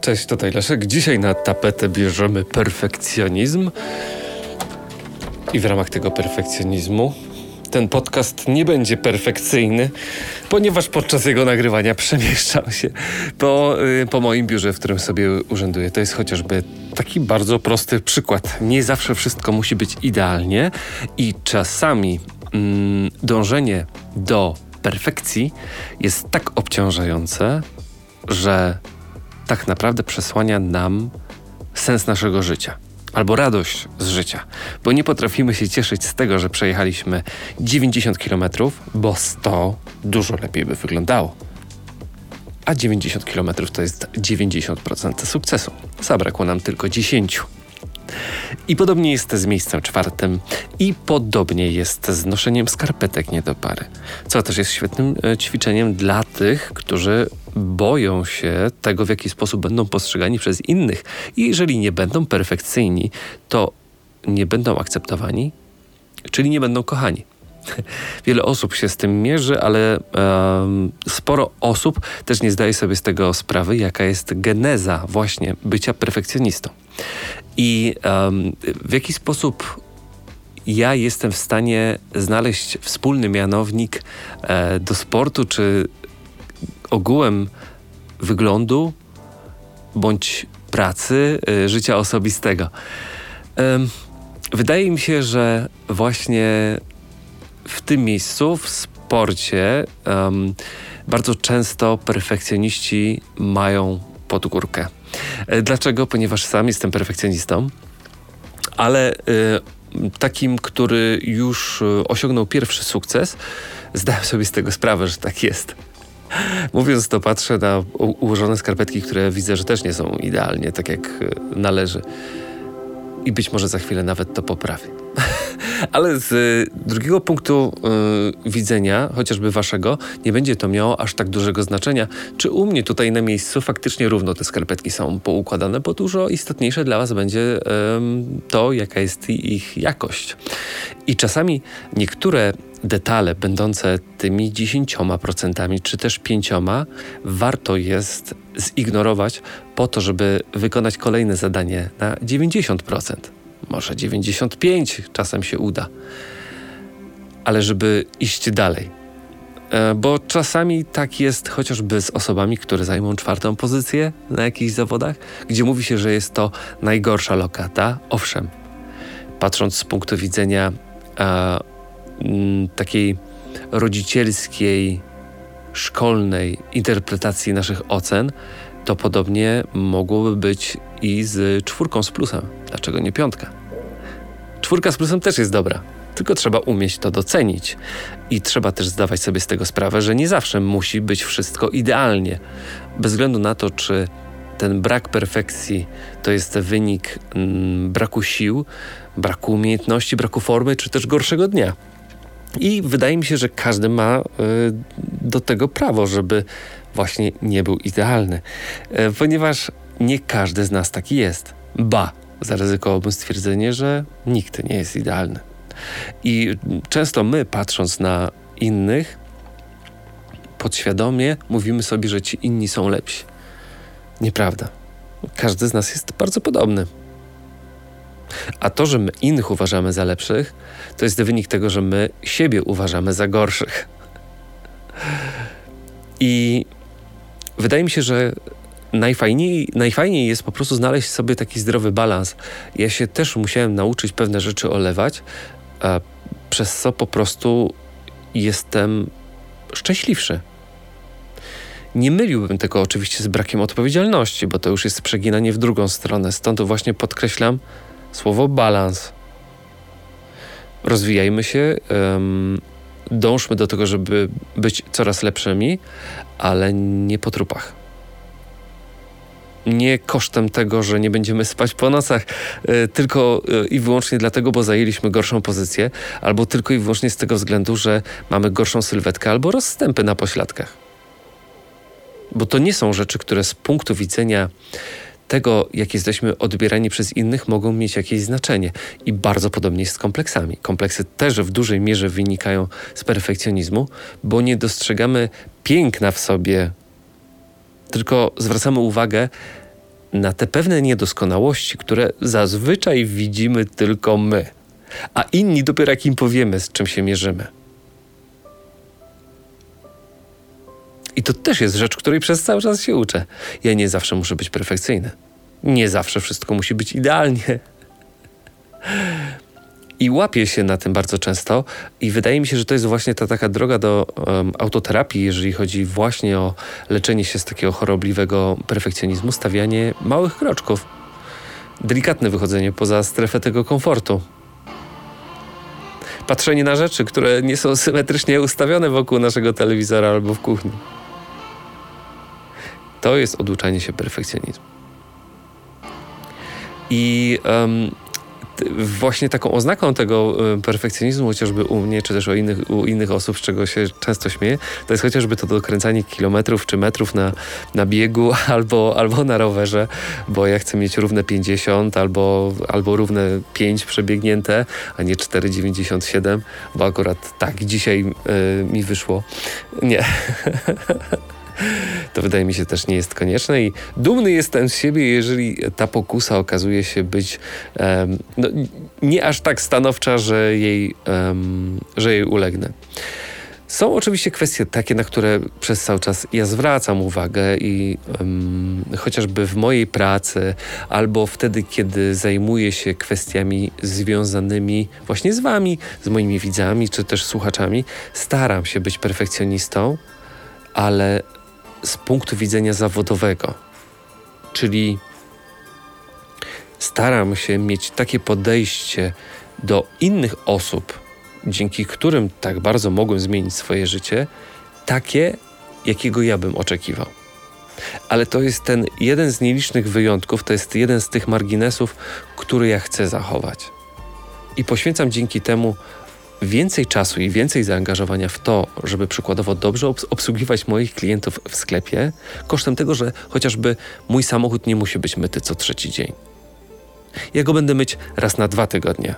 Cześć, tutaj Leszek. Dzisiaj na tapetę bierzemy perfekcjonizm. I w ramach tego perfekcjonizmu ten podcast nie będzie perfekcyjny, ponieważ podczas jego nagrywania przemieszczał się po, y, po moim biurze, w którym sobie urzęduję. To jest chociażby taki bardzo prosty przykład. Nie zawsze wszystko musi być idealnie i czasami mm, dążenie do perfekcji jest tak obciążające, że tak naprawdę przesłania nam sens naszego życia albo radość z życia, bo nie potrafimy się cieszyć z tego, że przejechaliśmy 90 km, bo 100 dużo lepiej by wyglądało. A 90 km to jest 90% sukcesu. Zabrakło nam tylko 10. I podobnie jest z miejscem czwartym i podobnie jest z noszeniem skarpetek nie do pary, co też jest świetnym e, ćwiczeniem dla tych, którzy boją się tego, w jaki sposób będą postrzegani przez innych. I jeżeli nie będą perfekcyjni, to nie będą akceptowani, czyli nie będą kochani. Wiele osób się z tym mierzy, ale um, sporo osób też nie zdaje sobie z tego sprawy, jaka jest geneza właśnie bycia perfekcjonistą. I um, w jaki sposób ja jestem w stanie znaleźć wspólny mianownik e, do sportu, czy ogółem wyglądu bądź pracy, e, życia osobistego. E, wydaje mi się, że właśnie w tym miejscu, w sporcie, um, bardzo często perfekcjoniści mają podgórkę. E, dlaczego? Ponieważ sam jestem perfekcjonistą, ale y, takim, który już e, osiągnął pierwszy sukces, zdałem sobie z tego sprawę, że tak jest. Mówiąc to, patrzę na ułożone skarpetki, które widzę, że też nie są idealnie, tak jak należy. I być może za chwilę nawet to poprawię. Ale z y, drugiego punktu y, widzenia, chociażby waszego, nie będzie to miało aż tak dużego znaczenia, czy u mnie tutaj na miejscu faktycznie równo te skarpetki są poukładane, bo dużo istotniejsze dla was będzie to, jaka jest ich jakość. I czasami niektóre detale będące tymi 10% czy też 5% warto jest zignorować po to, żeby wykonać kolejne zadanie na 90% może 95 czasem się uda. Ale żeby iść dalej. E, bo czasami tak jest chociażby z osobami, które zajmą czwartą pozycję na jakichś zawodach, gdzie mówi się, że jest to najgorsza lokata. Owszem, patrząc z punktu widzenia a, m, takiej rodzicielskiej, szkolnej interpretacji naszych ocen, to podobnie mogłoby być i z czwórką z plusem. Dlaczego nie piątka? Czwórka z plusem też jest dobra, tylko trzeba umieć to docenić. I trzeba też zdawać sobie z tego sprawę, że nie zawsze musi być wszystko idealnie. Bez względu na to, czy ten brak perfekcji to jest wynik mm, braku sił, braku umiejętności, braku formy, czy też gorszego dnia. I wydaje mi się, że każdy ma y, do tego prawo, żeby właśnie nie był idealny, y, ponieważ nie każdy z nas taki jest. Ba, zaryzykowałbym stwierdzenie, że nikt nie jest idealny. I często my, patrząc na innych, podświadomie mówimy sobie, że ci inni są lepsi. Nieprawda. Każdy z nas jest bardzo podobny. A to, że my innych uważamy za lepszych, to jest wynik tego, że my siebie uważamy za gorszych. I wydaje mi się, że najfajniej, najfajniej jest po prostu znaleźć sobie taki zdrowy balans. Ja się też musiałem nauczyć pewne rzeczy olewać, przez co po prostu jestem szczęśliwszy. Nie myliłbym tego oczywiście z brakiem odpowiedzialności, bo to już jest przeginanie w drugą stronę. Stąd właśnie podkreślam słowo balans. Rozwijajmy się, um, dążmy do tego, żeby być coraz lepszymi, ale nie po trupach nie kosztem tego, że nie będziemy spać po nocach, e, tylko e, i wyłącznie dlatego, bo zajęliśmy gorszą pozycję, albo tylko i wyłącznie z tego względu, że mamy gorszą sylwetkę albo rozstępy na pośladkach. Bo to nie są rzeczy, które z punktu widzenia tego, jak jesteśmy odbierani przez innych, mogą mieć jakieś znaczenie. I bardzo podobnie jest z kompleksami. Kompleksy też w dużej mierze wynikają z perfekcjonizmu, bo nie dostrzegamy piękna w sobie tylko zwracamy uwagę na te pewne niedoskonałości, które zazwyczaj widzimy tylko my, a inni dopiero jak im powiemy, z czym się mierzymy. I to też jest rzecz, której przez cały czas się uczę. Ja nie zawsze muszę być perfekcyjny. Nie zawsze wszystko musi być idealnie. I łapię się na tym bardzo często i wydaje mi się, że to jest właśnie ta taka droga do um, autoterapii, jeżeli chodzi właśnie o leczenie się z takiego chorobliwego perfekcjonizmu, stawianie małych kroczków. Delikatne wychodzenie poza strefę tego komfortu. Patrzenie na rzeczy, które nie są symetrycznie ustawione wokół naszego telewizora albo w kuchni. To jest oduczanie się perfekcjonizmu. I um, właśnie taką oznaką tego e, perfekcjonizmu, chociażby u mnie, czy też u innych, u innych osób, z czego się często śmieję, to jest chociażby to dokręcanie kilometrów czy metrów na, na biegu albo, albo na rowerze, bo ja chcę mieć równe 50 albo, albo równe 5 przebiegnięte, a nie 4,97, bo akurat tak dzisiaj y, mi wyszło. Nie. to wydaje mi się też nie jest konieczne i dumny jestem z siebie, jeżeli ta pokusa okazuje się być um, no, nie aż tak stanowcza, że jej, um, że jej ulegnę. Są oczywiście kwestie takie, na które przez cały czas ja zwracam uwagę i um, chociażby w mojej pracy, albo wtedy, kiedy zajmuję się kwestiami związanymi właśnie z Wami, z moimi widzami, czy też słuchaczami, staram się być perfekcjonistą, ale z punktu widzenia zawodowego. Czyli staram się mieć takie podejście do innych osób, dzięki którym tak bardzo mogłem zmienić swoje życie, takie, jakiego ja bym oczekiwał. Ale to jest ten jeden z nielicznych wyjątków, to jest jeden z tych marginesów, który ja chcę zachować. I poświęcam dzięki temu więcej czasu i więcej zaangażowania w to, żeby przykładowo dobrze obsługiwać moich klientów w sklepie, kosztem tego, że chociażby mój samochód nie musi być myty co trzeci dzień. Ja go będę myć raz na dwa tygodnie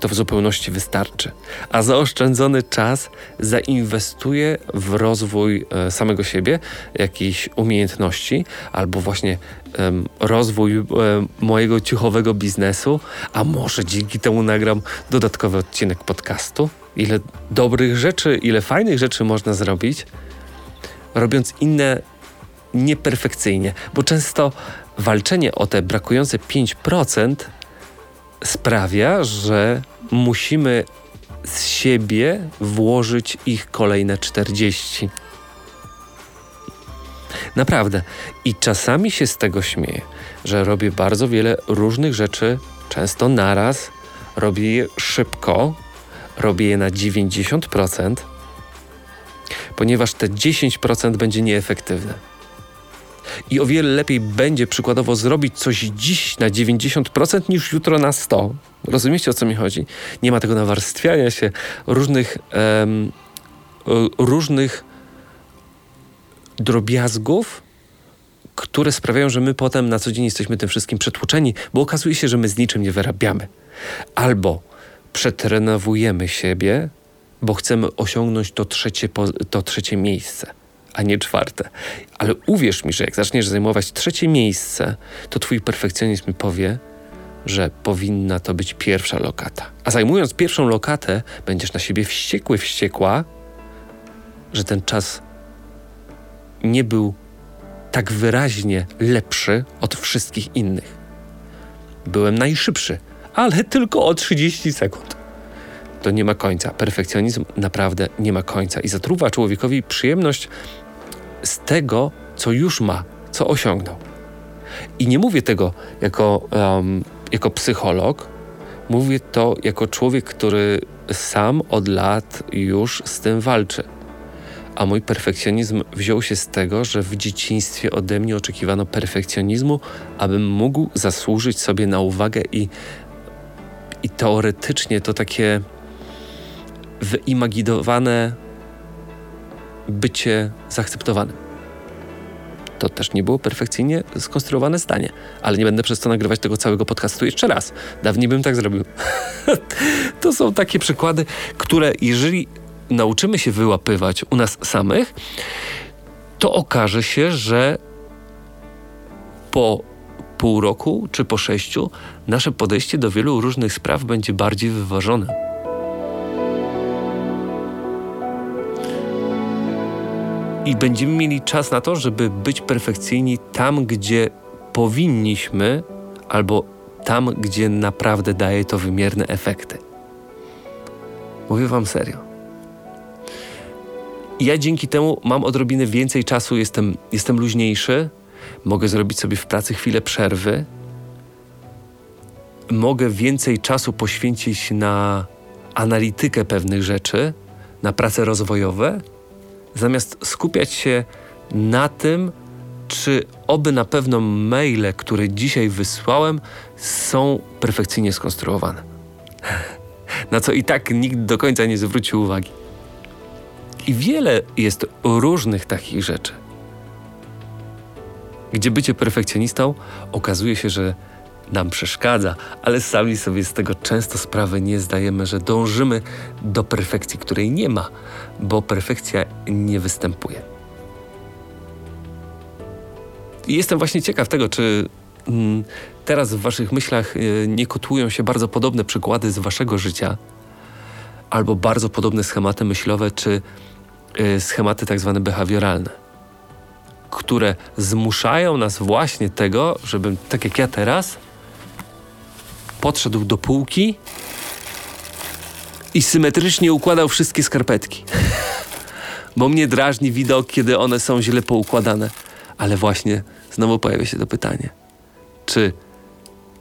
to w zupełności wystarczy. A zaoszczędzony czas zainwestuję w rozwój e, samego siebie, jakiejś umiejętności, albo właśnie rozwój e, mojego ciuchowego biznesu, a może dzięki temu nagram dodatkowy odcinek podcastu. Ile dobrych rzeczy, ile fajnych rzeczy można zrobić, robiąc inne nieperfekcyjnie, bo często walczenie o te brakujące 5% sprawia, że musimy z siebie włożyć ich kolejne 40. Naprawdę. I czasami się z tego śmieję, że robię bardzo wiele różnych rzeczy, często naraz, robię je szybko, robię je na 90%, ponieważ te 10% będzie nieefektywne. I o wiele lepiej będzie przykładowo zrobić coś dziś na 90% niż jutro na 100%. Rozumiecie o co mi chodzi? Nie ma tego nawarstwiania się różnych, um, różnych drobiazgów, które sprawiają, że my potem na co dzień jesteśmy tym wszystkim przetłoczeni, bo okazuje się, że my z niczym nie wyrabiamy. Albo przetrenowujemy siebie, bo chcemy osiągnąć to trzecie, to trzecie miejsce a nie czwarte. Ale uwierz mi, że jak zaczniesz zajmować trzecie miejsce, to twój perfekcjonizm powie, że powinna to być pierwsza lokata. A zajmując pierwszą lokatę, będziesz na siebie wściekły, wściekła, że ten czas nie był tak wyraźnie lepszy od wszystkich innych. Byłem najszybszy, ale tylko o 30 sekund. To nie ma końca. Perfekcjonizm naprawdę nie ma końca i zatruwa człowiekowi przyjemność z tego, co już ma, co osiągnął. I nie mówię tego jako, um, jako psycholog, mówię to jako człowiek, który sam od lat już z tym walczy. A mój perfekcjonizm wziął się z tego, że w dzieciństwie ode mnie oczekiwano perfekcjonizmu, abym mógł zasłużyć sobie na uwagę i, i teoretycznie to takie wyimaginowane bycie zaakceptowanym. To też nie było perfekcyjnie skonstruowane zdanie, ale nie będę przez to nagrywać tego całego podcastu jeszcze raz. Dawniej bym tak zrobił. to są takie przykłady, które jeżeli nauczymy się wyłapywać u nas samych, to okaże się, że po pół roku czy po sześciu nasze podejście do wielu różnych spraw będzie bardziej wyważone. I będziemy mieli czas na to, żeby być perfekcyjni tam, gdzie powinniśmy, albo tam, gdzie naprawdę daje to wymierne efekty. Mówię Wam serio. Ja dzięki temu mam odrobinę więcej czasu, jestem, jestem luźniejszy, mogę zrobić sobie w pracy chwilę przerwy, mogę więcej czasu poświęcić na analitykę pewnych rzeczy, na prace rozwojowe, zamiast skupiać się na tym, czy oby na pewno maile, które dzisiaj wysłałem, są perfekcyjnie skonstruowane. Na co i tak nikt do końca nie zwrócił uwagi. I wiele jest różnych takich rzeczy, gdzie bycie perfekcjonistą okazuje się, że nam przeszkadza, ale sami sobie z tego często sprawy nie zdajemy, że dążymy do perfekcji, której nie ma, bo perfekcja nie występuje. I jestem właśnie ciekaw tego, czy mm, teraz w Waszych myślach y, nie kotłują się bardzo podobne przykłady z Waszego życia, albo bardzo podobne schematy myślowe, czy y, schematy tak zwane behawioralne, które zmuszają nas właśnie tego, żebym tak jak ja teraz podszedł do półki i symetrycznie układał wszystkie skarpetki. Bo mnie drażni widok, kiedy one są źle poukładane. Ale właśnie znowu pojawia się to pytanie: czy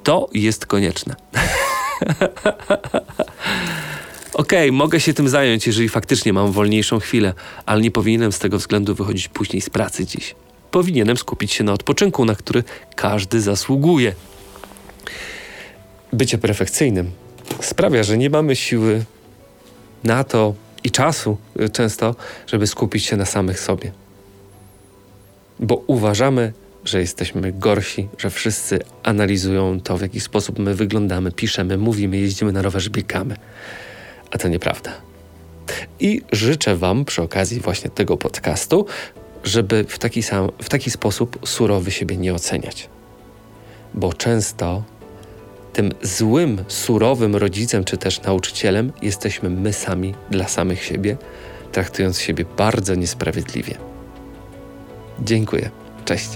to jest konieczne? Okej, okay, mogę się tym zająć, jeżeli faktycznie mam wolniejszą chwilę, ale nie powinienem z tego względu wychodzić później z pracy dziś. Powinienem skupić się na odpoczynku, na który każdy zasługuje. Bycie perfekcyjnym sprawia, że nie mamy siły na to i czasu y, często, żeby skupić się na samych sobie. Bo uważamy, że jesteśmy gorsi, że wszyscy analizują to, w jaki sposób my wyglądamy, piszemy, mówimy, jeździmy na rowerze, biegamy. A to nieprawda. I życzę Wam przy okazji właśnie tego podcastu, żeby w taki, sam, w taki sposób surowy siebie nie oceniać. Bo często tym złym, surowym rodzicem czy też nauczycielem jesteśmy my sami dla samych siebie, traktując siebie bardzo niesprawiedliwie. Dziękuję. Cześć.